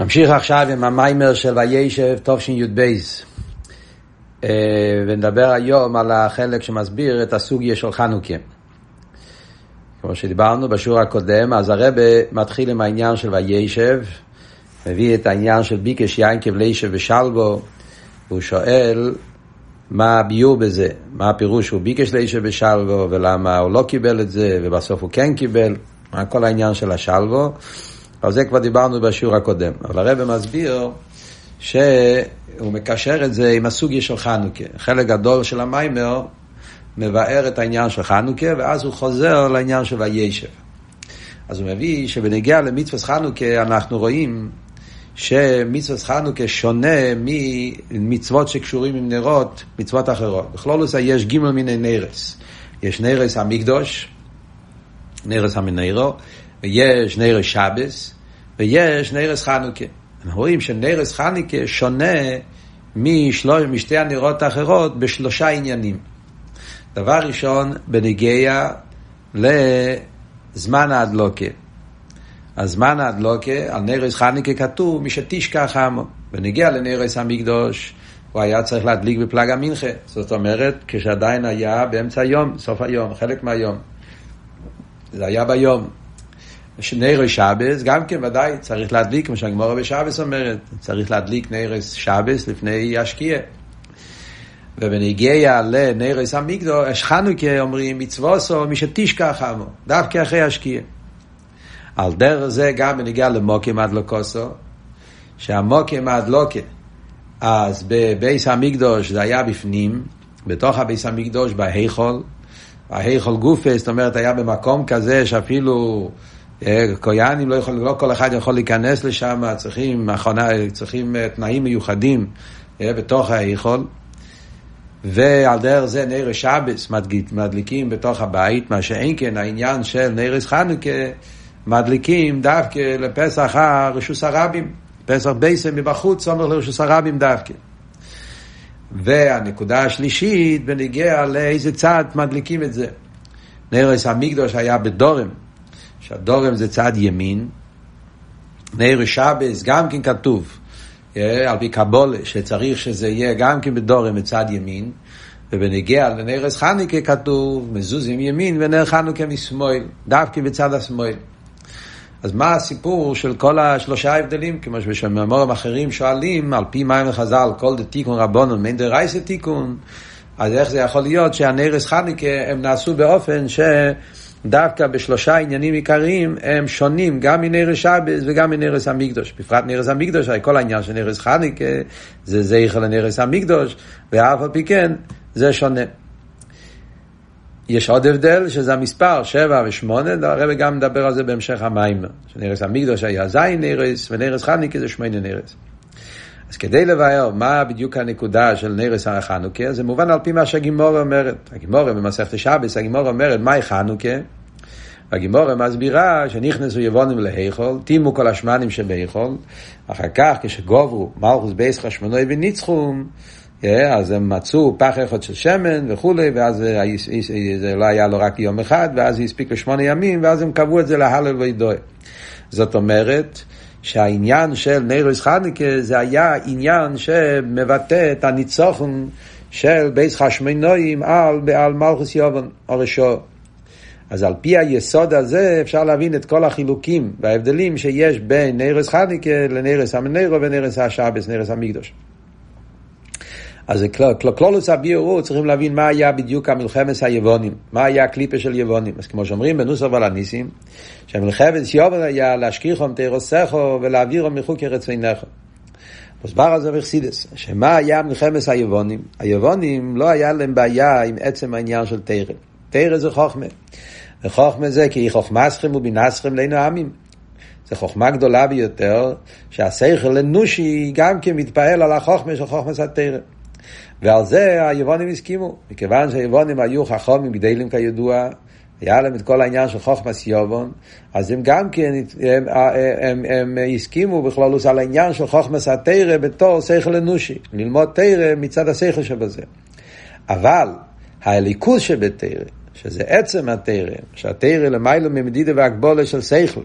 נמשיך עכשיו עם המיימר של וישב תשי"ב ונדבר היום על החלק שמסביר את הסוגיה של חנוכה. כמו שדיברנו בשיעור הקודם, אז הרבה מתחיל עם העניין של וישב, מביא את העניין של ביקש יין כבלישב ושלבו, והוא שואל מה הביור בזה, מה הפירוש שהוא ביקש לישב ושלבו ולמה הוא לא קיבל את זה ובסוף הוא כן קיבל, מה כל העניין של השלבו. על זה כבר דיברנו בשיעור הקודם. אבל הרב מסביר שהוא מקשר את זה עם הסוגיה של חנוכה. חלק גדול של המיימר מבאר את העניין של חנוכה, ואז הוא חוזר לעניין של הישב. אז הוא מביא שבנגיע למצווה חנוכה אנחנו רואים שמצווה חנוכה שונה ממצוות שקשורים עם נרות, מצוות אחרות. בכלול יש ג' מיני נרס. יש נרס המקדוש, נרס המנרו, ויש נרס שבס, ויש נרס חנוכה. אנחנו רואים שנרס חנוכה שונה משלוש, משתי הנרות האחרות בשלושה עניינים. דבר ראשון, בנגיע לזמן ההדלוקה. הזמן ההדלוקה, על נרס חנוכה כתוב, מי שתשכח עמו. בנגיע לנרס המקדוש, הוא היה צריך להדליק בפלג המנחה. זאת אומרת, כשעדיין היה באמצע היום, סוף היום, חלק מהיום. זה היה ביום. נרס שבס, גם כן ודאי צריך להדליק, כמו שהגמורה בשבס אומרת, צריך להדליק נרס שבס לפני השקיע. ובנגיע לנרס המקדוש, חנוכה אומרים מצווסו מי שתשכח עמו, דווקא אחרי השקיע. על דרך זה גם בנגיע למוקים הדלוקוסו, שהמוקים הדלוקה, אז בביס המקדוש זה היה בפנים, בתוך הביס המקדוש בהיכול, ההיכול גופה, זאת אומרת היה במקום כזה שאפילו קויאנים לא, יכול, לא כל אחד יכול להיכנס לשם, צריכים, צריכים תנאים מיוחדים בתוך ההיכול. ועל דרך זה נרס שבס מדליקים בתוך הבית, מה שאין כן העניין של נרס חנוכה מדליקים דווקא לפסח הרשוס הרבים, פסח בייסם מבחוץ אומר לרשוס הרבים דווקא. והנקודה השלישית בנגיע לאיזה צד מדליקים את זה. נרס המקדוש היה בדורם, שהדורם זה צד ימין. נר שבס גם כן כתוב, על פי קבולה, שצריך שזה יהיה גם כן בדורם מצד ימין, ובנגיע לנרס חנוכה כתוב מזוזים ימין ונר חנוכה משמאל, דווקא בצד השמאל. אז מה הסיפור של כל השלושה ההבדלים? כמו שבמאמרים אחרים שואלים, על פי מים וחז"ל, כל דתיקון רבונון, מיין דרייסה תיקון, אז איך זה יכול להיות שהנרס חנוכה הם נעשו באופן ש... דווקא בשלושה עניינים עיקריים הם שונים גם מנרס שבס וגם מנרס המקדוש. בפרט נרס המקדוש, הרי כל העניין של נרס חניקה זה זכר לנרס המקדוש, ואף על פי כן זה שונה. יש עוד הבדל שזה המספר שבע ושמונה, הרב גם מדבר על זה בהמשך המים. שנרס המקדוש היה זין נרס ונרס חניקה זה שמונה נרס. אז כדי לבאר מה בדיוק הנקודה של נרות החנוכה, זה מובן על פי מה שהגמרא אומרת. הגמרא במסכת שבת, הגמרא אומרת, מהי חנוכה? והגמרא מסבירה שנכנסו יוונים להיכל, טימאו כל השמנים שבהיכל, אחר כך כשגברה מלכות בית חשמונאי וניצחום, אז הם מצאו פך אחד של שמן וכולי, ואז זה לא היה לו רק יום אחד, ואז הספיק לשמונה ימים, ואז הם קבעו את זה להלל והודאה. זאת אומרת, שהעניין של נרות חנוכה זה היה עניין שמבטא את הניצחון של בית חשמונאים על, על מלכות יוון הרשעה. אז על פי היסוד הזה אפשר להבין את כל החילוקים וההבדלים שיש בין נרות חנוכה לנרות המנורה ונרות השבת, נרות המקדש. אז קלולוס הביאורו צריכים להבין מה היה בדיוק המלחמת היבונים, מה היה הקליפה של יבונים. אז כמו שאומרים בנוסר ולניסים, שהמלחמת יובל היה להשכיחום תירוסכו ולהעבירו מחוקי רצוינכו. מוסבר על זה בחסידס, שמה היה מלחמת היבונים? היבונים לא היה להם בעיה עם עצם העניין של תרם. תרם זה חוכמה. וחוכמה זה כי חוכמסכם ובינסכם לינו עמים. זו חוכמה גדולה ביותר, שהשכל אנושי גם כן מתפעל על החוכמה של חוכמה סתרם. ועל זה היוונים הסכימו, מכיוון שהיוונים היו חכמים גדלים כידוע, היה להם את כל העניין של חוכמס יובון, אז הם גם כן, הם, הם, הם, הם הסכימו בכלול על העניין של חוכמס התרא בתור שכל אנושי, ללמוד תרא מצד השכל שבזה. אבל הליכוז שבתרא, שזה עצם התרא, שהתרא למיילו ממדידה והגבולה של שכל,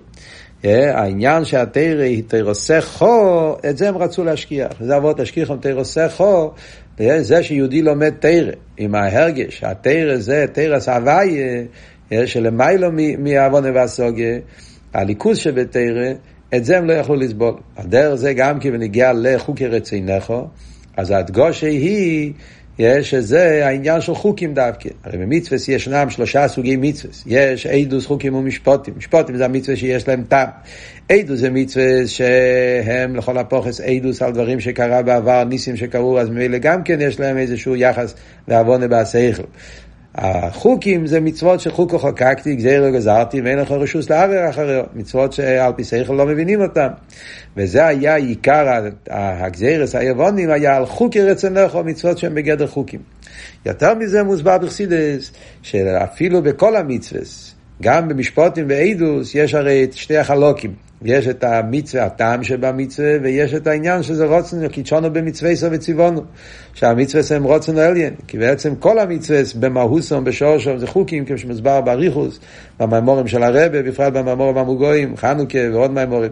העניין שהתרא היא תרוסי חו, את זה הם רצו להשכיח. זה אבות תשכיחם תרוסי חו, זה שיהודי לומד תרא, עם ההרגש, התרא זה תרס הוויה, שלמיילו מעוונה והסוגיה, הליכוז שבתרא, את זה הם לא יכלו לסבול. הדרך זה גם כי בנגיע לחוקי רצינכו, אז הדגושה היא שזה העניין של חוקים דווקא. הרי במצווה ישנם שלושה סוגי מצווה. יש אידוס חוקים ומשפוטים. משפוטים זה המצווה שיש להם טעם. אידוס זה מצווה שהם לכל הפוכס אידוס על דברים שקרה בעבר, ניסים שקרו, אז ממילא גם כן יש להם איזשהו יחס ועוונה בהשכל. החוקים זה מצוות שחוקו חוקקתי, גזירו גזרתי, ואין לך רשוס לערער אחריו. מצוות שעל פי שכל לא מבינים אותם. וזה היה עיקר הגזירס היבונים, היה על חוקי רצונך, מצוות שהם בגדר חוקים. יותר מזה מוסבר בחסידס, שאפילו בכל המצווה, גם במשפוטים ואידוס, יש הרי את שתי החלוקים. יש את המצווה, הטעם שבמצווה, ויש את העניין שזה רוצנו, קידשונו במצווה סו וציוונו, שהמצווה הם רוצנו עליין, כי בעצם כל המצווה במהוסום, בשורשום, זה חוקים, כמו שמוסבר באריכוס, במימורים של הרבה, בפרט במימורים המוגויים, חנוכה ועוד מימורים.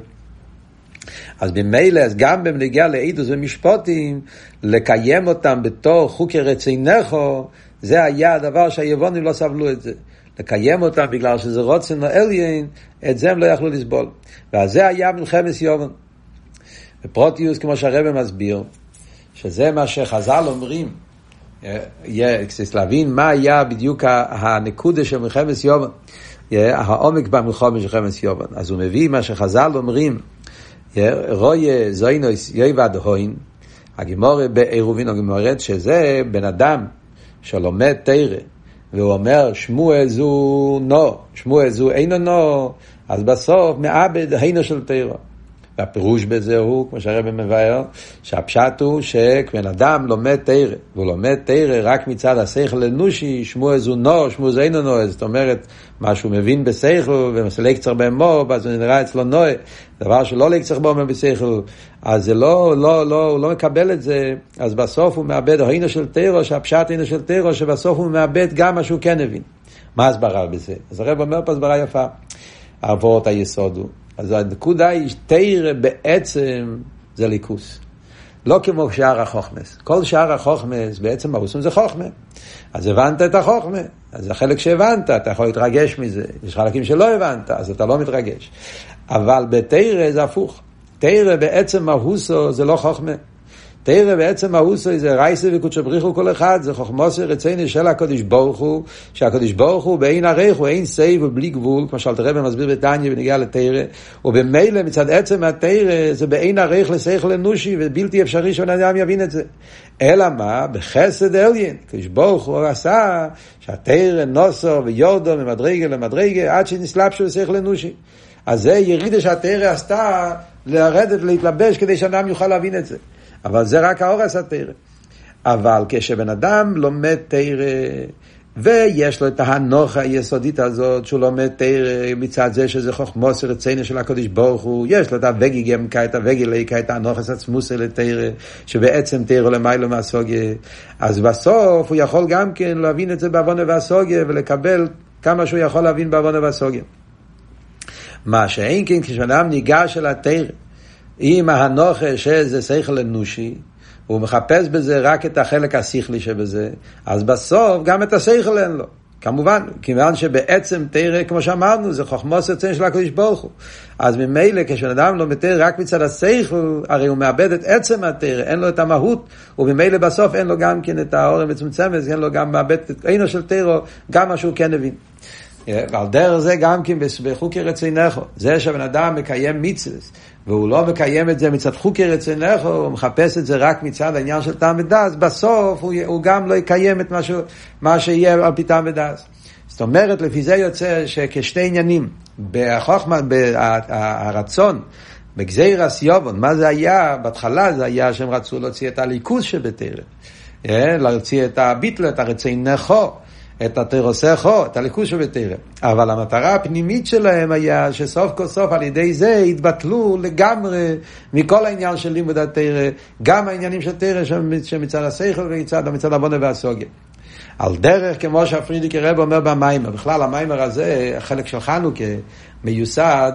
אז ממילא, אז גם בנגיעה לאידוס ומשפוטים, לקיים אותם בתור חוקי רצינכו, זה היה הדבר שהיבונים לא סבלו את זה. לקיים אותם בגלל שזה רוצן אליין, את זה הם לא יכלו לסבול. ועל זה היה מלחמת יובן. בפרוטיוס, כמו שהרבא מסביר, שזה מה שחז"ל אומרים, כדי להבין מה היה בדיוק הנקודה של מלחמת יובן, העומק במלחמת של מלחמת יובן. אז הוא מביא מה שחז"ל אומרים, רויה זוינוס יויבד הוין, הגימורה בעירובין הגמורת, שזה בן אדם שלומד תרא, והוא אומר שמואל זו נו, שמואל זו אינו נו, אז בסוף מאבד היינו של תרא. והפירוש בזה הוא, כמו שהרבא מבאר, שהפשט הוא שכבן אדם לומד תרא, והוא לומד תרא רק מצד השכל האנושי, שמוע זו נו, שמוע זו אינו נו, זאת אומרת, מה שהוא מבין בשכל, ומסלק קצר במו, אז זה נראה אצלו נועה, דבר שלא לקצר בו בשכל, אז זה לא, לא, לא, הוא לא מקבל את זה, אז בסוף הוא מאבד היינו של תרא, שהפשט היינו של תרא, שבסוף הוא מאבד גם מה שהוא כן הבין. מה הסברה בזה? אז הרב אומר פה הסברה יפה. אבות היסוד הוא. אז הנקודה היא, תרא בעצם זה ליכוס. לא כמו שאר החוכמס. כל שאר החוכמס בעצם מהוסום זה חוכמה. אז הבנת את החוכמה, אז החלק שהבנת, אתה יכול להתרגש מזה. יש חלקים שלא הבנת, אז אתה לא מתרגש. אבל בתורה זה הפוך. תורה בעצם מהותו זה לא חוכמה. תורה בעצם מהותו זה אורייתא וקודשא בריך הוא כולא חד, זה חכמתו ורצונו של הקדוש ברוך הוא, שהקדוש ברוך הוא באין ערוך הוא אין סוף ובלי גבול, כמו שאלטער רבי מסביר בתניא ונגיע לתורה, ובמילא מצד עצם התורה זה באין ערוך לשכל אנושי ובלתי אפשרי שבן אדם יבין את זה. אלא מה? בחסד עליון, קדוש ברוך הוא עשה שהתורה נסעה וירדה ממדרגה למדרגה עד שנתלבשה לשכל אנושי. אז זה ירידה שהתרא עשתה לרדת, להתלבש, כדי שאדם יוכל להבין את זה. אבל זה רק האורס התרא. אבל כשבן אדם לומד תרא, ויש לו את ההנוכה היסודית הזאת, שהוא לומד תרא מצד זה שזה חוכמוס רצינו של הקודש ברוך הוא, יש לו את הווגי גמקה, את הווגי ליקה, את ההנוכס עצמוסה לתרא, שבעצם תרא למיילו מהסוגיה. אז בסוף הוא יכול גם כן להבין את זה בעוונה והסוגיה, ולקבל כמה שהוא יכול להבין בעוונה והסוגיה. מה שאין כן כשאדם ניגש אל התרא, עם ההנוכה שזה שכל אנושי, הוא מחפש בזה רק את החלק השכלי שבזה, אז בסוף גם את השכל אין לו. כמובן, כיוון שבעצם תרא, כמו שאמרנו, זה חוכמוס יוצא של הקדוש ברוך הוא. אז ממילא, כשבן אדם לא מתרא רק מצד השכל, הרי הוא מאבד את עצם התרא, אין לו את המהות, וממילא בסוף אין לו גם כן את האור המצומצמת, אין לו גם מאבד את עינו של תרא, גם מה שהוא כן הבין. ועל דרך זה גם כן בחוקי רצינךו, זה שבן אדם מקיים מצווה, והוא לא מקיים את זה מצד חוקי רצינךו, הוא מחפש את זה רק מצד העניין של טעם ודס, בסוף הוא, הוא גם לא יקיים את מה, ש, מה שיהיה על פי טעם ודס. זאת אומרת, לפי זה יוצא שכשתי עניינים, בחוכמה, הרצון, בגזיר הסיובון, מה זה היה? בהתחלה זה היה שהם רצו להוציא את הליכוז שבתרם, אה, להוציא את הביטל, את הרצינךו. את התרוסכו, את הליכוז שבתרם. אבל המטרה הפנימית שלהם היה שסוף כל סוף על ידי זה התבטלו לגמרי מכל העניין של לימוד התרא, גם העניינים של תרא שמצד השכל ומצד מצד הבונה והסוגיה. על דרך כמו שהפרידיקי רב אומר במיימר. בכלל המיימר הזה, החלק של חנוכה, מיוסד,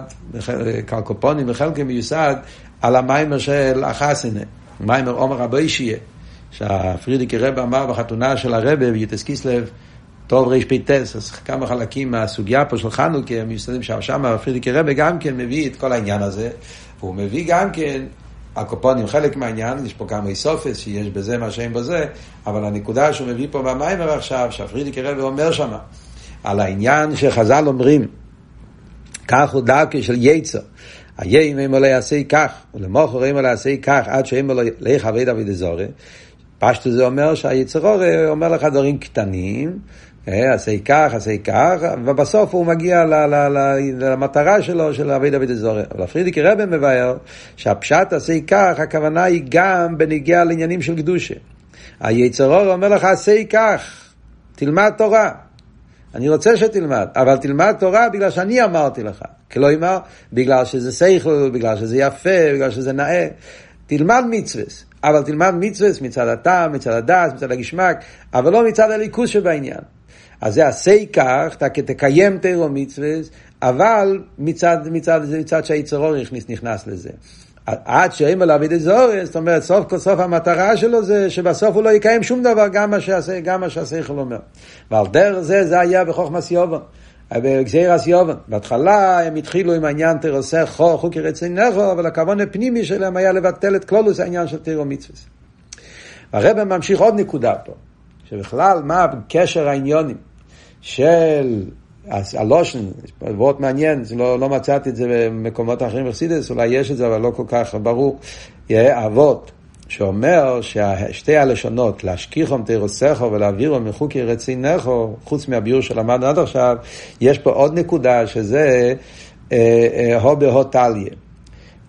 קלקופונים וחלקי מיוסד, על המיימר של החסינה, מיימר עומר רבי שיהיה, שהפרידיקי רב אמר בחתונה של הרבה ביוטס קיסלב, טוב רפ"ט, אז כמה חלקים מהסוגיה פה של חנוכה, מיוסדים שם, פרידיקי רבה גם כן מביא את כל העניין הזה, והוא מביא גם כן הקופונים חלק מהעניין, יש פה כמה איסופס שיש בזה מה שאין בזה, אבל הנקודה שהוא מביא פה במיימר עכשיו, שהפרידיקי רבי אומר שם, על העניין שחז"ל אומרים, כך הוא דרכי של יצר, היין אם לא יעשה כך, ולמוכר אם לא יעשה כך, עד שאם לא יכבד דוד אזורי, פשטו זה אומר שהיצרור אומר לך דברים קטנים, אה, עשה כך, עשה כך, ובסוף הוא מגיע ל, ל, ל, למטרה שלו, של אבי דוד אזורי. אבל הפרידיקי רבן מבאר שהפשט עשה כך, הכוונה היא גם בנגיע לעניינים של קדושה. היצרור אומר לך, עשה כך, תלמד תורה. אני רוצה שתלמד, אבל תלמד תורה בגלל שאני אמרתי לך. כלומר, בגלל שזה שכל, בגלל שזה יפה, בגלל שזה נאה. תלמד מצווה, אבל תלמד מצווה מצד הטעם, מצד הדס, מצד הגשמק, אבל לא מצד הליכוז שבעניין. אז זה עשה כך, תקיים תירו מצווה, אבל מצד, מצד, מצד שהיצרור נכנס לזה. עד שאין לו עביד זורס, זאת אומרת, סוף כל סוף המטרה שלו זה שבסוף הוא לא יקיים שום דבר, גם מה שעשה, גם מה שהשכל אומר. ועל דרך זה, זה היה בחוכמס יובן. בגזירס יובן. בהתחלה הם התחילו עם העניין תרוסי חור, חוקי רצי נכו, אבל הכוון הפנימי שלהם היה לבטל את כלולוס העניין של תירו מצווה. והרבא ממשיך עוד נקודה פה, שבכלל, מה קשר העניונים? של הלושן, וורט מעניין, לא, לא מצאתי את זה במקומות אחרים בחסידס, אולי יש את זה, אבל לא כל כך ברור. אבות, שאומר ששתי הלשונות, להשכיחום תירוסכו ולהעבירו מחוקי רצינכו, חוץ מהביור שלמדנו עד עכשיו, יש פה עוד נקודה שזה אה, אה, הו בהו טליה.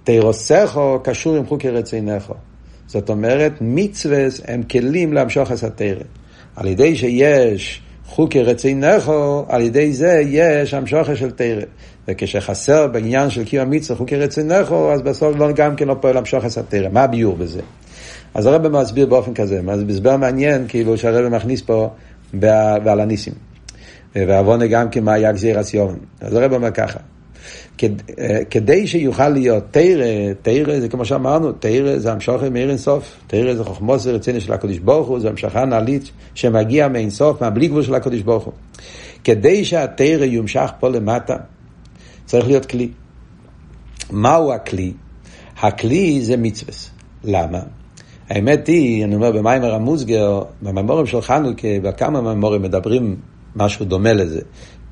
תירוסכו קשור עם חוקי רצינכו. זאת אומרת, מצווה הם כלים להמשוך את התרא. על ידי שיש חוקי רצי נכו, על ידי זה יש המשוכה של תרא. וכשחסר בעניין של קיום המצווה חוקי רצי נכו, אז בסוף לא, גם כן לא פועל המשוכה של תרא. מה הביור בזה? אז הרב מסביר באופן כזה, הסבר מעניין, כאילו שהרב מכניס פה בעל הניסים. ועוונה גם כן מה היה גזיר הסיון. אז הרב אומר ככה, כדי שיוכל להיות תרא, תרא זה כמו שאמרנו, תרא זה המשוכר מאיר אינסוף, תרא זה חוכמוס רציני של הקדוש ברוך הוא, זה המשכה נעלית שמגיע מאינסוף, מהבלי גבול של הקדוש ברוך הוא. כדי שהתרא יומשך פה למטה, צריך להיות כלי. מהו הכלי? הכלי זה מצווה. למה? האמת היא, אני אומר במיימר המוסגר, במיימורים של חנוכה, בכמה מיימורים מדברים משהו דומה לזה.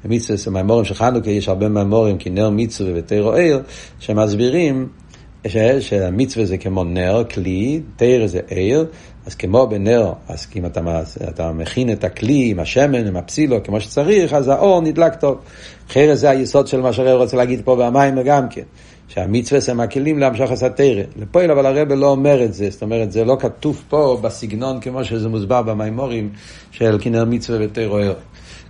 במצווה, המימורים של חנוכה יש הרבה מימורים, כי נר מצווה ותירו עיר, שמסבירים שהמצווה זה כמו נר, כלי, תיר זה עיר, אז כמו בנר, אז אם אתה, אתה מכין את הכלי עם השמן, עם הפסילו, כמו שצריך, אז האור נדלק טוב. אחרת זה היסוד של מה שהרב רוצה להגיד פה במים גם כן. שהמצווה הם הכלים להמשך הסתירה. לפועל אבל הרב לא אומר את זה, זאת אומרת זה לא כתוב פה בסגנון כמו שזה מוסבר במימורים של כנר מצווה ותירו עיר.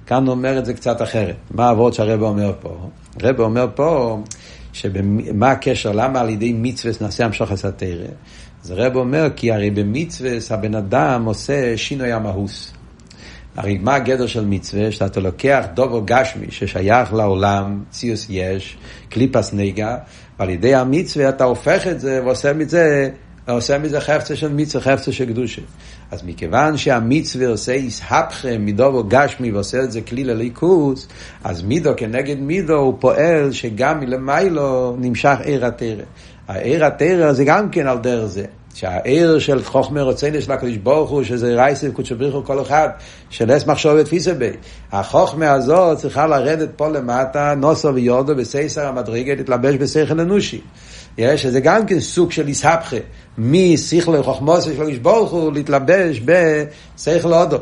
כאן אומר את זה קצת אחרת. מה העבוד שהרבא אומר פה? הרבא אומר פה, שמה הקשר, למה על ידי מצווה נעשה המשוך הסתרא? אז הרבא אומר, כי הרי במצווה הבן אדם עושה שינוי המהוס. הרי מה הגדר של מצווה? שאתה לוקח דובר גשמי ששייך לעולם, ציוס יש, קליפס נגע, ועל ידי המצווה אתה הופך את זה ועושה מזה, עושה מזה חפצה של מצווה, חפצה של קדושה. אז מכיוון שהמצווה עושה איסהפכם מדובו גשמי ועושה את זה כלי לליכוס, אז מידו כנגד מידו הוא פועל שגם מלמיילו נמשך עיר התרא. העיר התרא זה גם כן על דרך זה. שהעיר של חוכמה רציני של הקדוש ברוך הוא, שזה רייסי וקודשו בריחו כל אחד, של אס מחשוב תפיסה בי. החוכמה הזאת צריכה לרדת פה למטה, נוסו ויורדו בסייסר המדרגה, להתלבש בשכל אנושי. שזה גם כן סוג של איסהפכה, משכל חוכמוסו של איש ברוך הוא להתלבש בשכל אודו.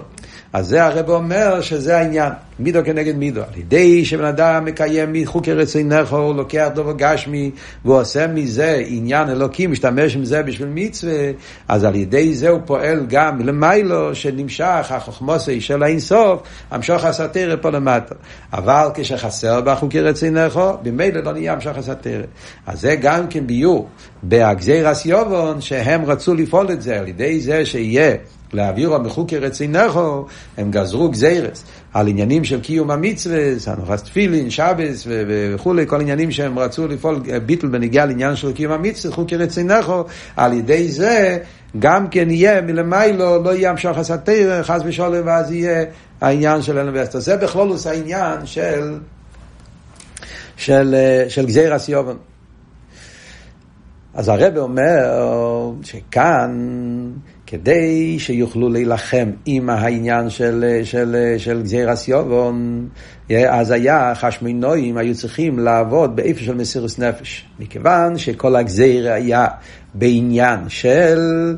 אז זה הרב אומר שזה העניין, מידו כנגד מידו. על ידי שבן אדם מקיים מחוקי רצינךו, הוא לוקח דובר גשמי, והוא עושה מזה עניין אלוקי, משתמש עם זה בשביל מצווה, אז על ידי זה הוא פועל גם למיילו, שנמשך החוכמוסי של האינסוף, המשוך הסתירה פה למטה. אבל כשחסר בחוקי רצינךו, במילא לא נהיה המשוך הסתירה. אז זה גם כן ביור, בהגזיר אסיובון, שהם רצו לפעול את זה, על ידי זה שיהיה להעבירו מחוקי רצינךו, הם גזרו גזירס על עניינים של קיום המצווה, הנוחס תפילין, שבס וכולי, כל עניינים שהם רצו לפעול ביטל בניגיע לעניין של קיום המצווה, חוקי רצינךו, על ידי זה גם כן יהיה מלמיילו, לא יהיה המשוך הסתיר, חס ושלום, ואז יהיה העניין של אלן ואסתר. זה בכלולוס העניין של, של, של גזיר הסיובן. אז הרב אומר שכאן, כדי שיוכלו להילחם עם העניין של, של, של גזיר הסיובון, אז היה חשמינואים היו צריכים לעבוד באיפה של מסירוס נפש. מכיוון שכל הגזיר היה בעניין של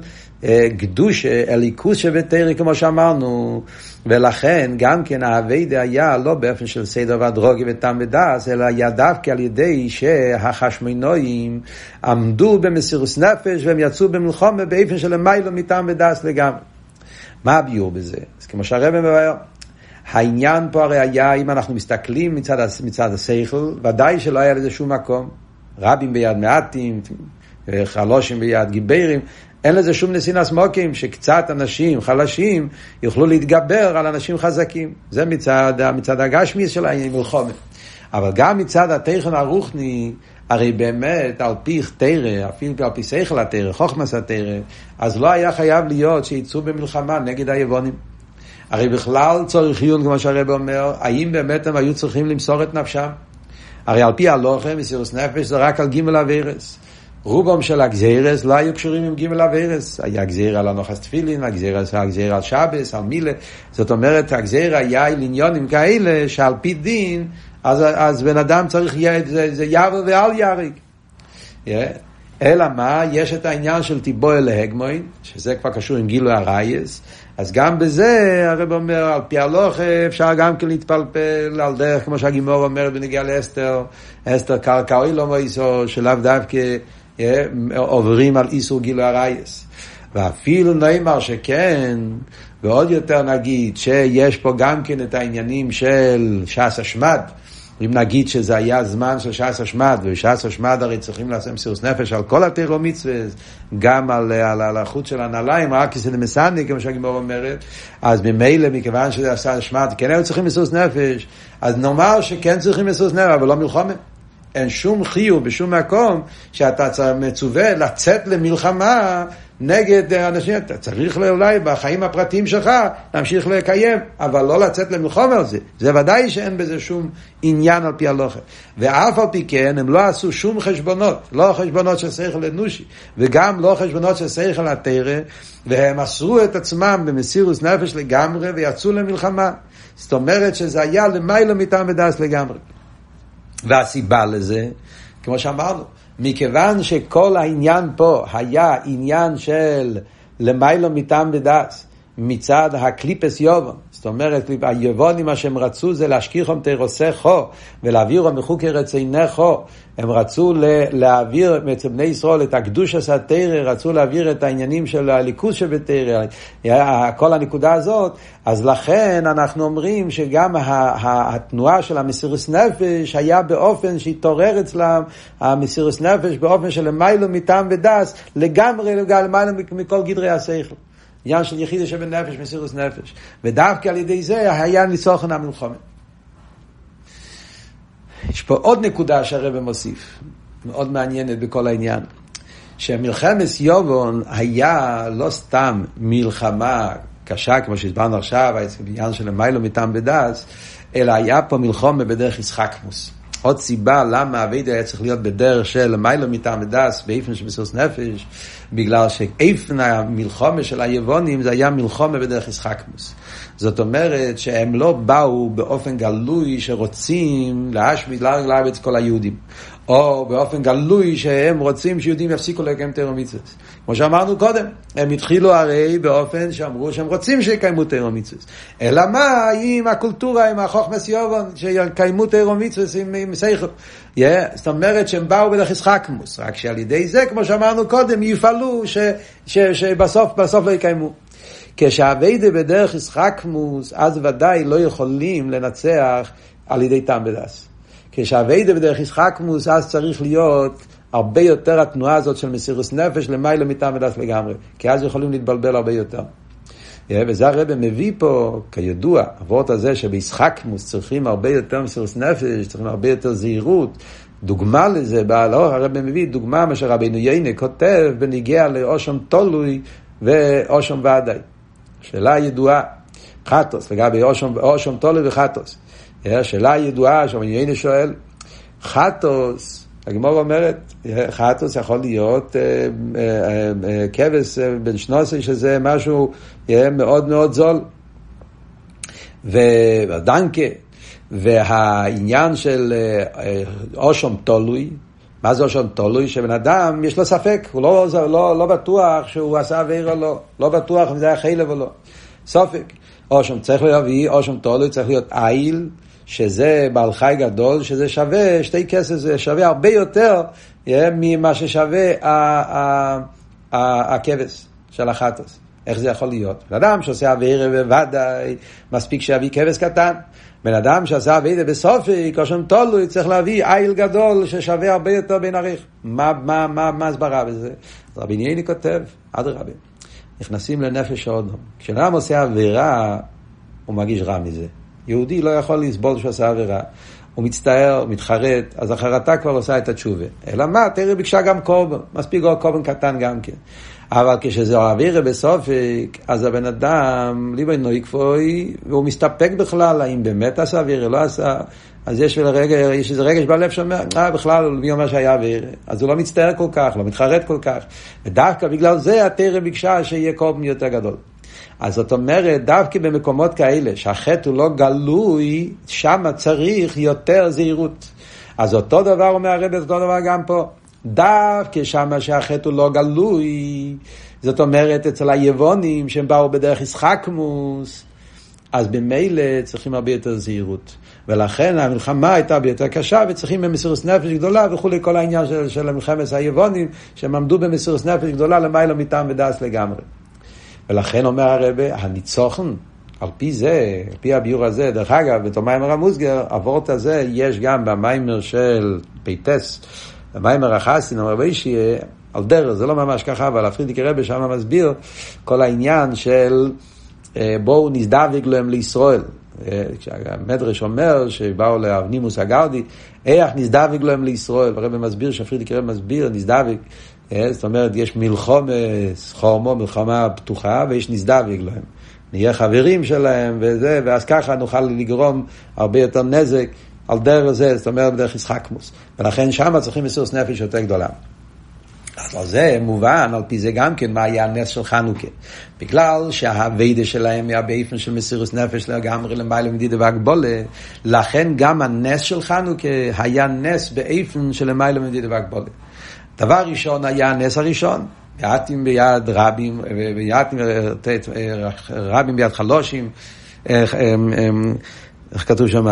קדוש, אליקוס שבתרא, כמו שאמרנו, ולכן גם כן האביידה היה לא באופן של סדר והדרוגי וטעם ודס, אלא היה דווקא על ידי שהחשמונואים עמדו במסירוס נפש והם יצאו במלחומה באופן של מיילו מטעם ודס לגמרי. מה הביור בזה? אז כמו שהרבא מבאר, העניין פה הרי היה, אם אנחנו מסתכלים מצד, מצד השכל, ודאי שלא היה לזה שום מקום. רבים ביד מעטים, חלושים ביד גיביירים, אין לזה שום נסינס מוקים, שקצת אנשים חלשים יוכלו להתגבר על אנשים חזקים. זה מצד, מצד הגשמי של העניין מלחומת. אבל גם מצד התכן הרוחני, הרי באמת על פי תרא, אפילו על פי שכל התרא, חוכמס התרא, אז לא היה חייב להיות שיצאו במלחמה נגד היבונים. הרי בכלל צורך עיון, כמו שהרב אומר, האם באמת הם היו צריכים למסור את נפשם? הרי על פי הלוחם, מסירוס נפש, זה רק על גימל אבירס. רובם של הגזירס לא היו קשורים עם גימל אבירס. היה גזיר על הנוחס תפילין, גזיר על שבס, על מילה. זאת אומרת, הגזיר היה על עניונים כאלה שעל פי דין, אז, אז בן אדם צריך, זה, זה יבל ואל. Yeah. אלא מה? יש את העניין של טיבוי להגמוין, שזה כבר קשור עם גילוי הרייס, אז גם בזה הרב אומר, על פי הלוך אפשר גם כן להתפלפל על דרך, כמו שהגימור אומר בנגיע לאסתר, אסתר קרקע אוי לא מויסו, שלאו דווקא עוברים על איסור גילוי הרייס. ואפילו נאמר שכן, ועוד יותר נגיד שיש פה גם כן את העניינים של ש"ס השמד. אם נגיד שזה היה זמן של ש"ס השמד, וש"ס השמד הרי צריכים לעשות מסירות נפש על כל התירו מצווה, גם על, על, על החוט של הנעליים, רק כסא מסנדי, כמו שהגימור אומרת, אז ממילא, מכיוון שזה ש"ס השמד, כן היו צריכים מסירות נפש, אז נאמר שכן צריכים מסירות נפש, אבל לא מלחומה. אין שום חיוב בשום מקום שאתה מצווה לצאת למלחמה נגד אנשים, אתה צריך אולי בחיים הפרטיים שלך להמשיך לקיים, אבל לא לצאת למלחמה על זה. זה ודאי שאין בזה שום עניין על פי הלוכה. ואף על פי כן, הם לא עשו שום חשבונות, לא חשבונות של שכל אנושי, וגם לא חשבונות של שכל התרא, והם מסרו את עצמם במסירוס נפש לגמרי ויצאו למלחמה. זאת אומרת שזה היה למיילא מטעם ודס לגמרי. והסיבה לזה, כמו שאמרנו, מכיוון שכל העניין פה היה עניין של למיילו מטעם ודס, מצד הקליפס יובון, זאת אומרת, היבונים, מה שהם רצו זה להשכיחם תרוסכו ולהעבירו מחוקי רצינכו. הם רצו להעביר אצל בני ישראל את הקדוש הסתרא, רצו להעביר את העניינים של הליכוז שבתרא, כל הנקודה הזאת. אז לכן אנחנו אומרים שגם התנועה של המסירוס נפש היה באופן שהתעורר אצלם המסירוס נפש באופן של למיילו מטעם ודס לגמרי למעלה מכל גדרי השכל. עניין של יחידה שבנפש, מסירוס נפש. ודווקא על ידי זה היה ניצוחן המלחומה. יש פה עוד נקודה שהרבא מוסיף, מאוד מעניינת בכל העניין. שמלחמת יובון היה לא סתם מלחמה קשה, כמו שהסברנו עכשיו, העניין של המיילו מטעם בדס, אלא היה פה מלחומה בדרך ישחקמוס. עוד סיבה למה אבידה היה צריך להיות בדרך של מיילו מטעם דס, באיפן של מסירות נפש, בגלל שאיפן המלחומה של היבונים זה היה מלחומה בדרך ישחקמוס. זאת אומרת שהם לא באו באופן גלוי שרוצים להשמיד לארץ כל היהודים. או באופן גלוי שהם רוצים שיהודים יפסיקו לקיים תירו מצוות. כמו שאמרנו קודם, הם התחילו הרי באופן שאמרו שהם רוצים שיקיימו תירו מצוות. אלא מה, עם הקולטורה, עם החוכמס יובון, שיקיימו תירו מצוות עם, עם סייכל. Yeah, זאת אומרת שהם באו בדרך ישחקמוס, רק שעל ידי זה, כמו שאמרנו קודם, יפעלו ש, ש, שבסוף בסוף לא יקיימו. כשהאביידה בדרך ישחקמוס, אז ודאי לא יכולים לנצח על ידי טעם בדס. כשהאביידה בדרך ישחקמוס, אז צריך להיות הרבה יותר התנועה הזאת של מסירוס נפש למעלה מטעם ודס לגמרי. כי אז יכולים להתבלבל הרבה יותר. וזה הרב מביא פה, כידוע, אבות הזה שבישחקמוס צריכים הרבה יותר מסירוס נפש, צריכים הרבה יותר זהירות. דוגמה לזה, לא, הרב מביא דוגמה מה שרבינו יינה כותב בניגיע לאושם תולוי ואושם ודאי. שאלה ידועה, חטוס, לגבי אושם, אושם תולוי וחטוס. שאלה ידועה, שרבינו יינה שואל, חטוס, הגמור אומרת, חטוס יכול להיות אה, אה, אה, כבש בן שנוסי, שזה משהו מאוד מאוד זול. ודנקה, והעניין של אושום תולוי, מה זה אושום תולוי? שבן אדם יש לו ספק, הוא לא, לא, לא בטוח שהוא עשה עביר או לא, לא בטוח אם זה היה חלב או לא. ספק. אושום צריך להביא, אושום תולוי צריך להיות איל. שזה בעל חי גדול, שזה שווה, שתי כסף זה שווה הרבה יותר ממה ששווה הכבש של החטוס. איך זה יכול להיות? בן אדם שעושה אווירה בוודאי, מספיק שיביא כבש קטן. בן אדם שעשה אווירה בסופי, כשם תולוי, צריך להביא איל גדול ששווה הרבה יותר בין עריך. מה, מה, מה, מה הסברה בזה? רבי נייני כותב, אדרבה, נכנסים לנפש האודום. כשאדם עושה אווירה, הוא מרגיש רע מזה. יהודי לא יכול לסבול שהוא עשה עבירה. הוא מצטער, מתחרט, אז החרטה כבר עושה את התשובה. אלא מה, תראה ביקשה גם קורבן, מספיק עוד קורבן קטן גם כן. אבל כשזה אווירה בסופק, אז הבן אדם, ליבי נויקפוי, והוא מסתפק בכלל, האם באמת עשה אווירה, לא עשה, אז יש רגע, יש איזה רגש בלב שאומר, אה, בכלל, מי אומר שהיה אווירה? אז הוא לא מצטער כל כך, לא מתחרט כל כך. ודווקא בגלל זה התרם ביקשה שיהיה קורבן יותר גדול. אז זאת אומרת, דווקא במקומות כאלה, שהחטא הוא לא גלוי, שם צריך יותר זהירות. אז אותו דבר אומר הרב, אותו דבר גם פה. דווקא שם שהחטא הוא לא גלוי, זאת אומרת, אצל היבונים שהם באו בדרך ישחקמוס, אז במילא צריכים הרבה יותר זהירות. ולכן המלחמה הייתה הרבה יותר קשה, וצריכים במסירות נפש גדולה וכולי, כל העניין של, של המלחמת היבונים, שהם עמדו במסירות נפש גדולה למעלה מטעם ודס לגמרי. ולכן אומר הרבה, הניצוחן, על פי זה, על פי הביור הזה, דרך אגב, בתומיימר המוסגר, הוורט הזה יש גם במיימר של פייטס, במיימר החסין, אומר רבי שיהיה, על דרך, זה לא ממש ככה, אבל הפרידיקי רבי שם מסביר כל העניין של אה, בואו נזדווג להם לישראל. אה, כשהמדרש אומר שבאו לאבנימוס הגאודי, איך נזדווג להם לישראל, הרבי מסביר, שהפרידיקי רבי מסביר, נזדווג, זאת אומרת, יש מלחום, חורמו, מלחמה פתוחה, ויש נזדווג להם. נהיה חברים שלהם וזה, ואז ככה נוכל לגרום הרבה יותר נזק על דרך זה, זאת אומרת, בדרך ישחקמוס. ולכן שם צריכים מסירות נפש יותר גדולה. אז על זה מובן, על פי זה גם כן, מה היה הנס של חנוכה. בגלל שהאביידה שלהם היה באיפן של מסירות נפש לגמרי למעלה מדידה והגבולה, לכן גם הנס של חנוכה היה נס באיפן של למעלה מדידה והגבולה. דבר ראשון היה הנס הראשון, יעתים ביד רבים, ויעתים רבים ביד חלושים, איך, כתוב שם?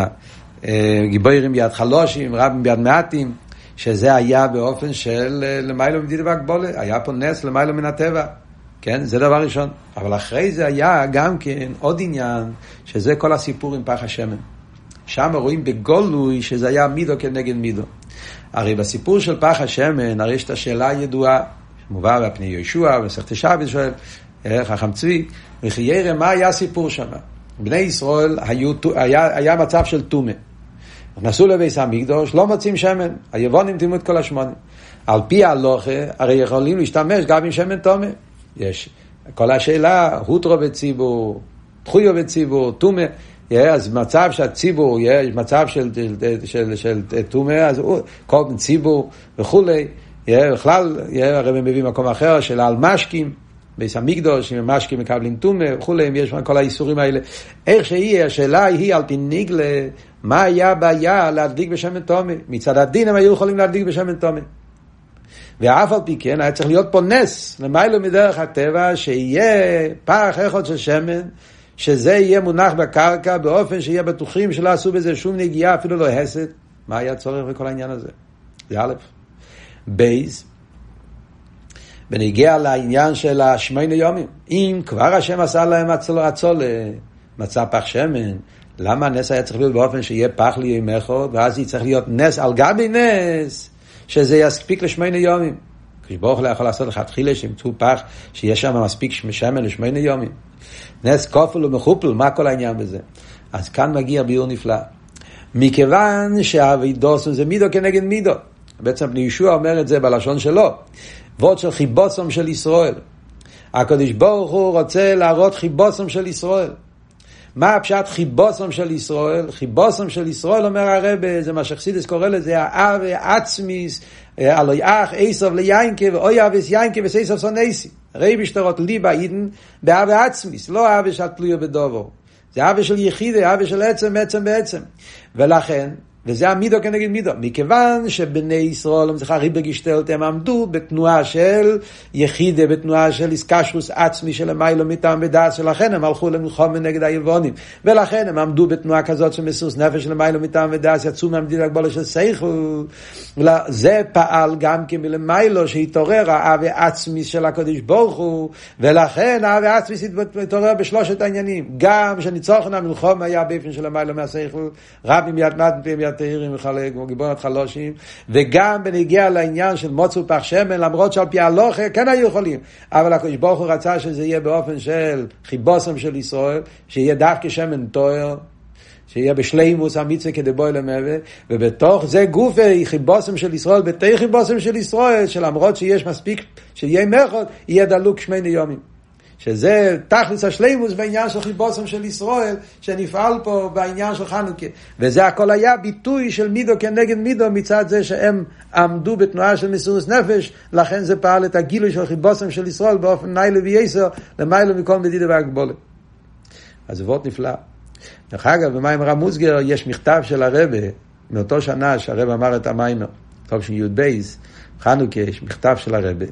גיבורים ביד חלושים, רבים ביד מעטים, שזה היה באופן של למיילו מדידה והגבולה, היה פה נס למיילו מן הטבע. כן? זה דבר ראשון. אבל אחרי זה היה גם כן עוד עניין, שזה כל הסיפור עם פח השמן. שם רואים בגולוי שזה היה מידו כנגד מידו. הרי בסיפור של פח השמן, הרי יש את השאלה הידועה, שמובא בפני יהושע, במסכת שבס שואל, חכם צבי, וכי ירא, מה היה הסיפור שם? בני ישראל היו, היה, היה מצב של טומא. נכנסו לביס המקדוש, לא מוצאים שמן. היבונים טימאו את כל השמונה. על פי ההלוכה, הרי יכולים להשתמש גם עם שמן טומא. יש כל השאלה, הוטרו בציבור, דחויו בציבור, טומא. אז מצב שהציבור, יש מצב של, של, של, של הוא, כל ציבור וכולי, בכלל, הרב מביא מקום אחר של על משקים, ביס המקדוש, אם המשקים מקבלים טומא וכולי, יש כל האיסורים האלה. איך שיהיה, השאלה היא על פי ניגלה, מה היה הבעיה להדליק בשמן תומא? מצד הדין הם היו יכולים להדליק בשמן תומא. ואף על פי כן היה צריך להיות פה נס, למיילו מדרך הטבע, שיהיה פח אחד של שמן, שזה יהיה מונח בקרקע באופן שיהיה בטוחים שלא עשו בזה שום נגיעה, אפילו לא הסת. מה היה צורך בכל העניין הזה? זה א', בייז, בנגיע לעניין של השמיינו יומים. אם כבר השם עשה להם הצולה, מצא פח שמן, למה הנס היה צריך להיות באופן שיהיה פח אחד, ואז יצטרך להיות נס על גבי נס, שזה יספיק לשמיינו יומים. כשברוך לא יכול לעשות לך תחילה שימצאו פח, שיש שם מספיק שמן לשמונה יומים. נס כופל ומחופל, מה כל העניין בזה? אז כאן מגיע ביור נפלא. מכיוון שהאבידוסון זה מידו כנגד מידו. בעצם בני ישוע אומר את זה בלשון שלו. וורד של חיבוסום של ישראל. הקדוש ברוך הוא רוצה להראות חיבוסום של ישראל. מה הפשט חיבוסום של ישראל? חיבוסום של ישראל, אומר הרב, זה מה שחסידס קורא לזה, האב עצמיס, אלוי אח, איסוב ליינקה, ואוי אביס יינקה וסייסוב סונסי. רבי בשטרות ליבה אידן, באב עצמיס, לא אב של תלויה בדובו. זה אב של יחידה, אב של עצם, עצם בעצם. ולכן, וזה המידו כנגד מידו. מכיוון שבני ישראל, ריבר גשטלט, הם עמדו בתנועה של יחידה, בתנועה של איסקשרוס עצמי של המיילו מטעם ודעת, שלכן הם הלכו למלחום נגד היבונים. ולכן הם עמדו בתנועה כזאת של מסירוס נפש של המיילו מטעם ודעת, יצאו מהמדינה הגבולה של סייכו. זה פעל גם כן מלמיילו שהתעורר האבי עצמי של הקדוש ברוך הוא, ולכן האבי עצמי התעורר בשלושת העניינים. גם שניצוחן המלחום היה באופן של המיילו מהסייכו, רבי מיד מיד התהירים מחלק, כמו גיבורת חלושים, וגם בנגיע לעניין של מוצו פח שמן, למרות שעל פי הלוכה כן היו יכולים, אבל הקדוש ברוך הוא רצה שזה יהיה באופן של חיבוסם של ישראל, שיהיה דווקא שמן טוהר, שיהיה בשלימוס המצווה כדי בואי למווה, ובתוך זה גופי חיבוסם של ישראל, בתי חיבוסם של ישראל, שלמרות שיש מספיק, שיהיה מחות, יהיה דלוק שמני יומים. שזה תכלס השלימוס בעניין של חיבוסם של ישראל, שנפעל פה בעניין של חנוכה. וזה הכל היה ביטוי של מידו כנגד מידו מצד זה שהם עמדו בתנועה של מסירות נפש, לכן זה פעל את הגילוי של חיבוסם של ישראל באופן ניילה וייסר, למיילו מכל מדידה והגבולת. אז וורט נפלא. דרך אגב, במיימר המוסגר יש מכתב של הרבה, מאותו שנה שהרבה אמר את המיימר, טוב של י"ב, חנוכה, יש מכתב של הרבה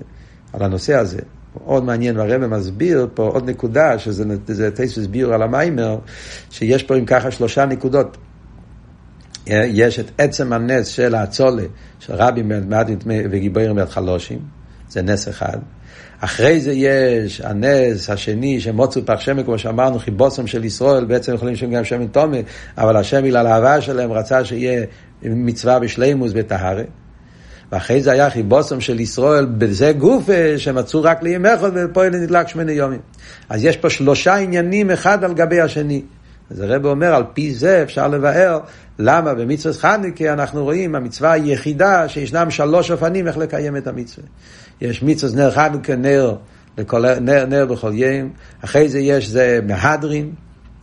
על הנושא הזה. מאוד מעניין, והרבא מסביר פה עוד נקודה, שזה טייסוס ביור על המיימר, שיש פה אם ככה שלושה נקודות. יש את עצם הנס של האצולה, של רבי מעטים וגיבורים ביד חלושים, זה נס אחד. אחרי זה יש הנס השני, שמוצו פח שמן, כמו שאמרנו, חיבוסם של ישראל, בעצם יכולים לשם גם שמן תומי, אבל השם בגלל האהבה שלהם רצה שיהיה מצווה בשלימוס בטהרה. ואחרי זה היה חיבוסם של ישראל בזה גוף שמצאו רק לימי אחד ופועל נדלק שמונה יומים. אז יש פה שלושה עניינים אחד על גבי השני. אז הרב אומר, על פי זה אפשר לבאר למה במצוות חנוכה אנחנו רואים המצווה היחידה שישנם שלוש אופנים איך לקיים את המצווה. יש מצוות נר חנוכה נר, לכל, נר, נר בכל יום, אחרי זה יש זה מהדרין,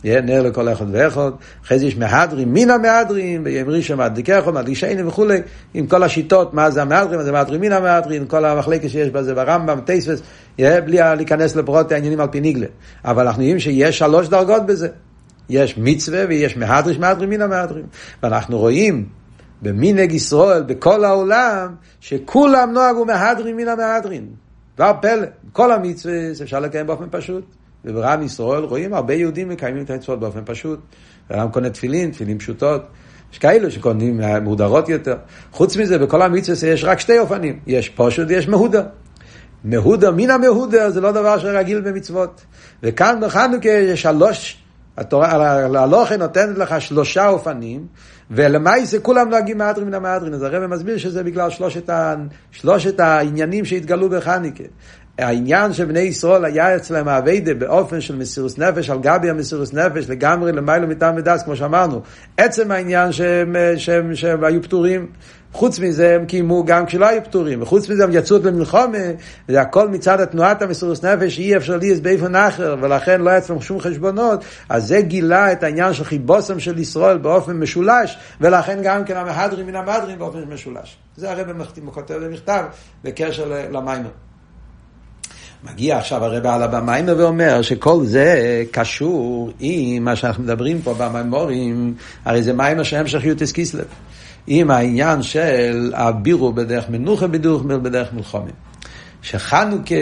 נר לכל אחד ואחד, אחרי זה יש מהדרים, מן המהדרים, ביום ראשון מדליקךו, מדלישני וכולי, עם כל השיטות, מה זה המהדרים, מה זה מהדרים, מן המהדרים, כל המחלקת שיש בזה ברמב"ם, טייספס, בלי להיכנס לפרוט העניינים על פי ניגלה. אבל אנחנו יודעים שיש שלוש דרגות בזה. יש מצווה ויש מהדריש מהדרים מן המהדרים. ואנחנו רואים במנהג ישראל, בכל העולם, שכולם נוהגו מהדרים מן המהדרים. דבר כל המצווה אפשר לקיים באופן פשוט. וברם ישראל רואים הרבה יהודים מקיימים את המצוות באופן פשוט. אדם קונה תפילין, תפילין פשוטות. יש כאלו שקונים מהודרות יותר. חוץ מזה, בכל המצווה יש רק שתי אופנים. יש פשוט ויש מהודר. מהודר, מן המהודר, זה לא דבר שרגיל במצוות. וכאן בחנוכה יש שלוש, התורה, הלוכה נותנת לך שלושה אופנים, ולמעשה כולם נוהגים מהדרין מן המהדרין. אז הרב מסביר שזה בגלל שלושת, ה, שלושת העניינים שהתגלו בחנוכה. העניין של בני ישראל היה אצלם האביידה באופן של מסירוס נפש, על גבי המסירוס נפש, לגמרי למיילו מטעם ודס, כמו שאמרנו. עצם העניין שהם, שהם, שהם היו פטורים, חוץ מזה הם קיימו גם כשלא היו פטורים, וחוץ מזה הם יצאו למלחומה, וזה הכל מצד התנועת המסירוס נפש, אי אפשר להיות באיפן אחר, ולכן לא היה אצלם שום חשבונות, אז זה גילה את העניין של חיבוסם של ישראל באופן משולש, ולכן גם כן המהדרים מן המהדרים באופן משולש. זה הרב כותב במכתב בקשר למיימר. מגיע עכשיו הרב על הבמיימר ואומר שכל זה קשור עם מה שאנחנו מדברים פה במימורים, הרי זה מיימר שהמשך יוטס קיסלב, עם העניין של הבירו בדרך מנוחה בדרך מלחומים. שחנוכה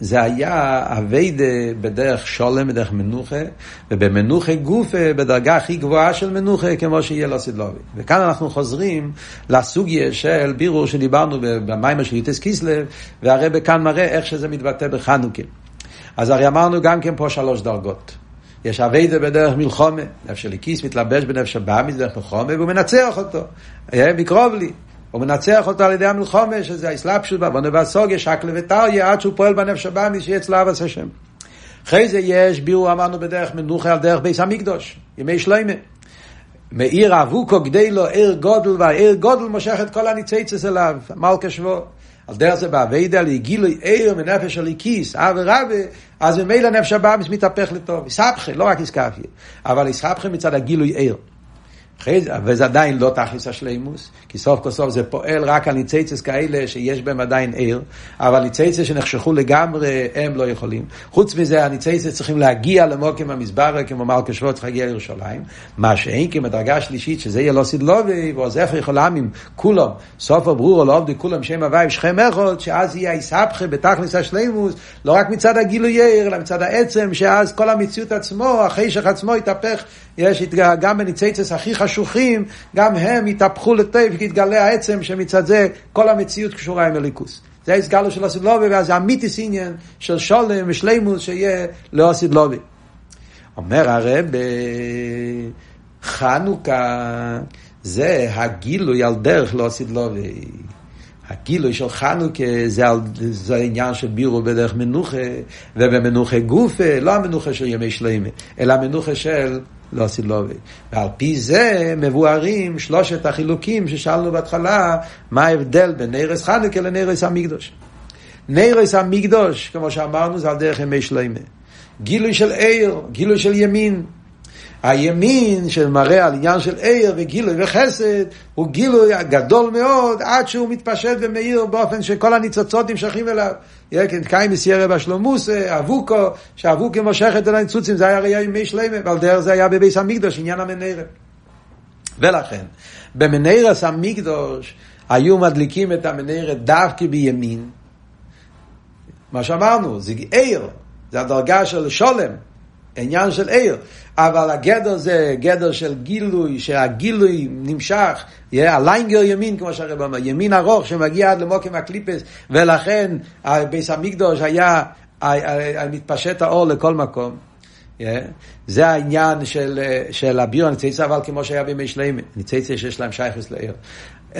זה היה אביידה בדרך שולם, בדרך מנוחה, ובמנוחה גופה בדרגה הכי גבוהה של מנוחה, כמו שיהיה לו סדלובי. וכאן אנחנו חוזרים לסוגיה של בירור שדיברנו במיימר של יוטס קיסלב, והרבה כאן מראה איך שזה מתבטא בחנוכה. אז הרי אמרנו גם כן פה שלוש דרגות. יש אביידה בדרך מלחומה, נפש של הכיס מתלבש בנפש הבא מדרך מלחומה והוא מנצח אותו, מקרוב לי. הוא מנצח אותו על ידי המלחומה, שזה האסלאפשות בעוונה והסוגיה, שקלה וטריה, עד שהוא פועל בנפש הבאמיס, שיהיה אצלו אבס השם. אחרי זה יש בירו, אמרנו בדרך מנוחה על דרך ביס המקדוש, ימי שלמה. מאיר אבוקו גדי לו עיר גודל, והעיר גודל מושך את כל הניציצס אליו, מלכה שבו. על דרך זה באביידה לגילוי עיר מנפש הליקיס, אב ורבה, אז ממילא נפש הבאמיס מתהפך לטוב. יסבכה, לא רק יסקפיה, אבל יסבכה מצד הגילוי עיר. וזה עדיין לא תכלס השלימוס, כי סוף כל סוף זה פועל רק על ניציצס כאלה שיש בהם עדיין עיר, אבל ניציצס שנחשכו לגמרי, הם לא יכולים. חוץ מזה, הניציצס צריכים להגיע למוקים המזברה, כמו מלכה צריך להגיע לירושלים, מה שאין כמדרגה שלישית, שזה יהיה לא סדלובי, ועוז איפה יכול עמים, כולם, סוף הברור, לא עובדי כולם, שם הוואי, שכם אחד, שאז יהיה היסבכה בתכלס השלימוס, לא רק מצד הגילוי עיר, אלא מצד העצם, שאז כל המציאות עצמו, החשך עצמו יתהפך, יש גם בניציצס הכי חשוכים, גם הם יתהפכו לטוב, כי יתגלה העצם שמצד זה כל המציאות קשורה עם הליכוס. זה הסגלו של הסדלובי, ואז זה אמיתיס עניין של שולם ושלימוס שיהיה לא הסדלובי. אומר הרב, חנוכה זה הגילוי על דרך לא הסדלובי. הגילוי של חנוכה זה, על, זה העניין של בירו בדרך מנוחה, ובמנוחה גופה, לא המנוחה של ימי שלמה, אלא המנוחה של לא הסילובי. ועל פי זה מבוארים שלושת החילוקים ששאלנו בהתחלה, מה ההבדל בין נרס חנוכה לנרס המקדוש. נרס המקדוש, כמו שאמרנו, זה על דרך ימי שלמה. גילוי של עיר, גילוי של ימין. הימין שמראה על עניין של עיר וגילוי וחסד הוא גילוי גדול מאוד עד שהוא מתפשט ומאיר באופן שכל הניצוצות נמשכים אליו. כן, קיים מסיירה בשלומוס, אבוקו, שאבוקו מושכת אל הניצוצים, זה היה ראייה ימי שלמה, ועל דרך זה היה בביס המקדוש, עניין המנהרה. ולכן, במנהרס המקדוש היו מדליקים את המנהרה דווקא בימין. מה שאמרנו, זה עיר, זה הדרגה של שולם, עניין של עיר. אבל הגדר זה גדר של גילוי, שהגילוי נמשך, הליינגר ימין, כמו שהרב אמר, ימין ארוך שמגיע עד למוקם הקליפס, ולכן ביס המקדוש היה מתפשט האור לכל מקום. Yeah. זה העניין של, של הביר הניציצה, אבל כמו שהיה בימי שלמה, ניציצה שיש להם שייכס לעיר.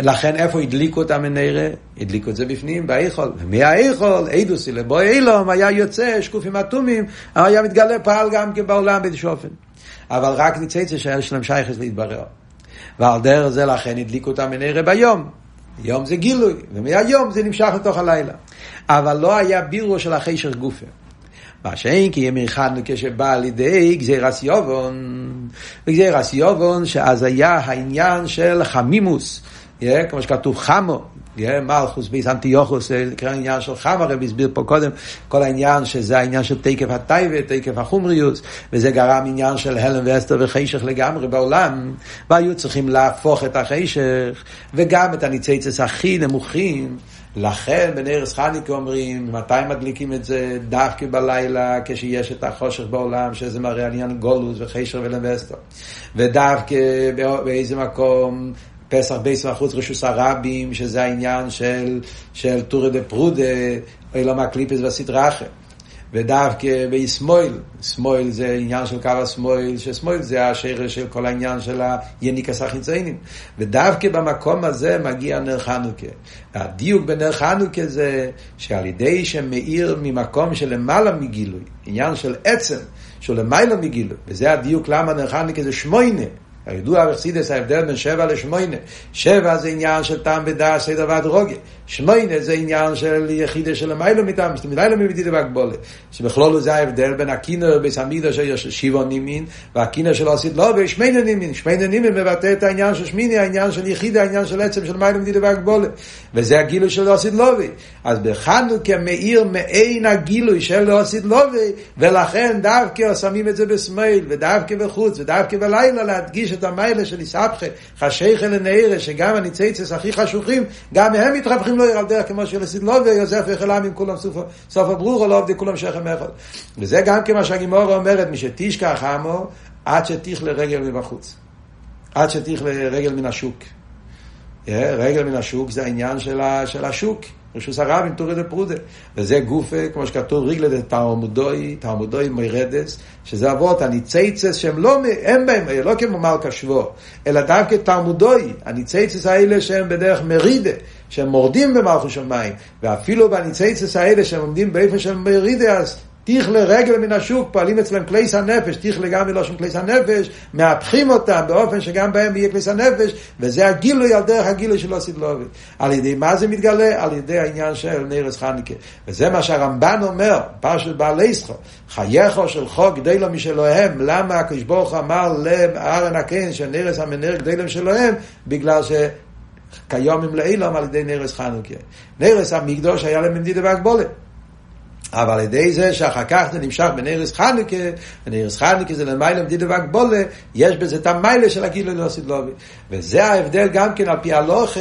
לכן איפה הדליקו את המנהרה? הדליקו את זה בפנים, באיכול. ומהאיכול, אידוסי לבוא אילום, היה יוצא, שקופים אטומים, היה מתגלה פעל גם כן בעולם באיזשהו אופן. אבל רק ניציצה שהיה שלהם שייכס להתברר. ועל דרך זה לכן הדליקו את המנהרה ביום. יום זה גילוי, ומהיום זה נמשך לתוך הלילה. אבל לא היה בירו של החשר גופה. מה שאין כי ימי חדנו כשבא על ידי גזיר אסיובון, וגזיר אסיובון שאז היה העניין של חמימוס, כמו שכתוב חמו, מלכוס ביס אנטיוכוס, זה נקרא עניין של חמו, הרב הסביר פה קודם, כל העניין שזה העניין של תוקף הטבע, תוקף החומריות, וזה גרם עניין של העלם והסתר וחושך לגמרי בעולם, והיו צריכים להפוך את החושך, וגם את הניצוצות הכי נמוכים, לכן בנרות חנוכה אומרים, מתי מדליקים את זה? דווקא בלילה, כשיש את החושך בעולם, שזה מראה עניין גלות וחושך והעלם והסתר. ודווקא באיזה מקום פתח ביתו מבחוץ רשות הרבים, שזה העניין של, של טורי דפרודא, עולם הקליפות והסטרא אחרא. ודווקא בשמאל, שמאל זה עניין של קו השמאל, ששמאל זה השורש של כל העניין של היניקת החיצונים. ודווקא במקום הזה מגיע נר חנוכה. הדיוק בנר חנוכה זה שעל ידי שמאיר ממקום של למעלה מגילוי, עניין של עצם, של למעלה מגילוי, וזה הדיוק למה נר חנוכה זה שמונה. הידוע בחסידות ההבדל בין שבע לשמונה. שבע זה עניין של טעם ודעת סדר והדרוגיה. שמוינה זה עניין של יחידה של המיילו מטעם, זאת אומרת, לא מבידידה בהגבולה. שבכלול זה ההבדל בין הקינר בסמידו של שבע נימין, והקינר של עשית לא, ושמיינה נימין. שמיינה נימין מבטא את העניין של שמיני, העניין של יחידה, העניין של עצם של מיילו מדידה בהגבולה. וזה הגילוי של עשית לובי. אז בחנוכה מאיר מעין הגילוי של עשית לובי, ולכן דווקא שמים את זה בשמאל, ודווקא בחוץ, ודווקא בלילה להדגיש את המיילה של איסבכה, חשיכה לנעירה, שגם הניציצס הכי חשוכים, גם הם מתרווחים לו על דרך כמו של סדלובי, יוסף וחלם עם כולם סוף, הברור, לא עובדי כולם שכם אחד. וזה גם כמו שהגימורה אומרת, מי שתשכח עמו, עד שתיך לרגל מבחוץ. עד שתיך לרגל מן השוק. רגל מן השוק זה העניין של השוק. רשוס הרבים תורי דפרודה. וזה גופה, כמו שכתוב ריגלה דתלמודוי, תלמודוי מירדס, שזה אבות הניציצס שהם לא, הם בהם, לא כמו מלכה שבו, אלא דווקא תלמודוי, הניציצס האלה שהם בדרך מרידה, שהם מורדים במלכו שמיים, ואפילו בניציצס האלה שהם עומדים באיפה של מרידה, אז תיכלה רגל מן השוק, פועלים אצלם כליס הנפש, תיכלה גם מלושן כליס הנפש, מהפכים אותם באופן שגם בהם יהיה כליס הנפש, וזה הגילוי על דרך הגילוי של אוסיד לובי. על ידי מה זה מתגלה? על ידי העניין של נרס חניקה. וזה מה שהרמב"ן אומר, פרשת בעלי שכו, חייכו של חוק גדי לו משלוהם, למה הקדוש ברוך אמר לארן הקן של נרס המנר גדי לו משלוהם? בגלל ש... כיום הם לאילום על ידי נרס חנוכה. נרס המקדוש היה להם מדידה והגבולת. אבל על ידי זה שאחר כך זה נמשך בנרס חנוכה, בנרס חנוכה זה למיילה מדידה והגבולה, יש בזה את המיילה של הגילו לא סדלובי. וזה ההבדל גם כן על פי הלוכה,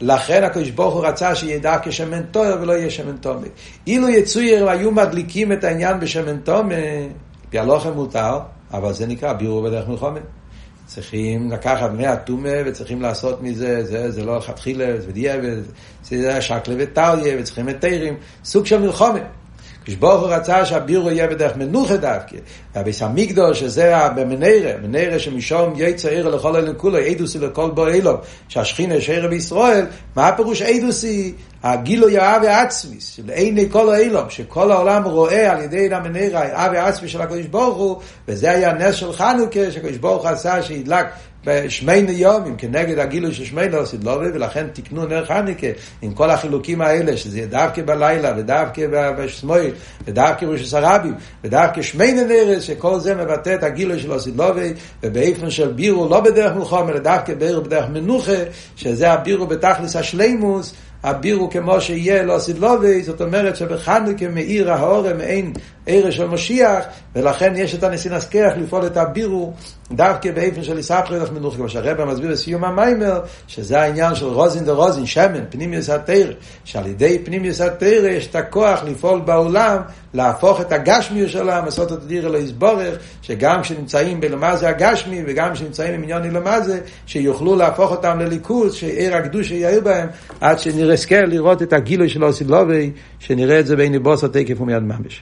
לכן הקדוש ברוך הוא רצה שידע כשמן טויר ולא יהיה שמן תומי. אילו יצויר היו מדליקים את העניין בשמן תומי, פי הלוכה מותר, אבל זה נקרא בירו בדרך מלחומת. צריכים לקחת בני הטומה וצריכים לעשות מזה, זה, זה לא חתחילה, זה דיאבת, זה שקלה וטליה וצריכים מתרים, סוג של מלחומת. כשברוך הוא רצה שהבירו יהיה בדרך מנוחה דווקא. והביס המקדוש, שזה במנרה, מנרה שמשום יצא עיר לכל אלה כולו, עדוסי לכל בו אילו, שהשכינה יש עיר בישראל, מה הפירוש עדוסי? הגילו יאה ועצמיס, שלעיני כל האילום, שכל העולם רואה על ידי המנרה, יאה ועצמיס של הקדוש ברוך הוא, וזה היה נס של חנוכה, שהקדוש ברוך עשה שהדלק בשמיינה יומים, כנגד הגילוי של עושים לא ולכן תקנו נר חניקה עם כל החילוקים האלה, שזה דווקא בלילה, ודווקא בשמאל, ודווקא ראש הרבים, ודווקא שמיינה נרס, שכל זה מבטא את הגילוי של עושים ובאיפן של בירו, לא בדרך מלחום, אלא דווקא בירו בדרך מנוחה, שזה הבירו בתכלס השלימוס, הבירו כמו שיהיה לא סדלובי, זאת אומרת שבחנוכה מאיר ההורם מעין ערש של משיח, ולכן יש את הנסין כיח לפעול את הבירו דווקא באיפן של יספרי מנוחה, כמו שהרבא מסביר בסיום המיימר, שזה העניין של רוזין דה רוזין, שמן, פנימיוס התרא, שעל ידי פנימיוס התרא יש את הכוח לפעול בעולם, להפוך את הגשמי של העם, לעשות את הדיר אלוהיס בורך, שגם כשנמצאים בלמה זה הגשמי, וגם כשנמצאים למה זה, שיוכלו להפוך אותם לליכוז, שעיר הקדוש יאיר בהם, עד שנזכה לראות את הגילוי של אוסילובי, שנראה את זה בין בוס התקף ומיד ממש.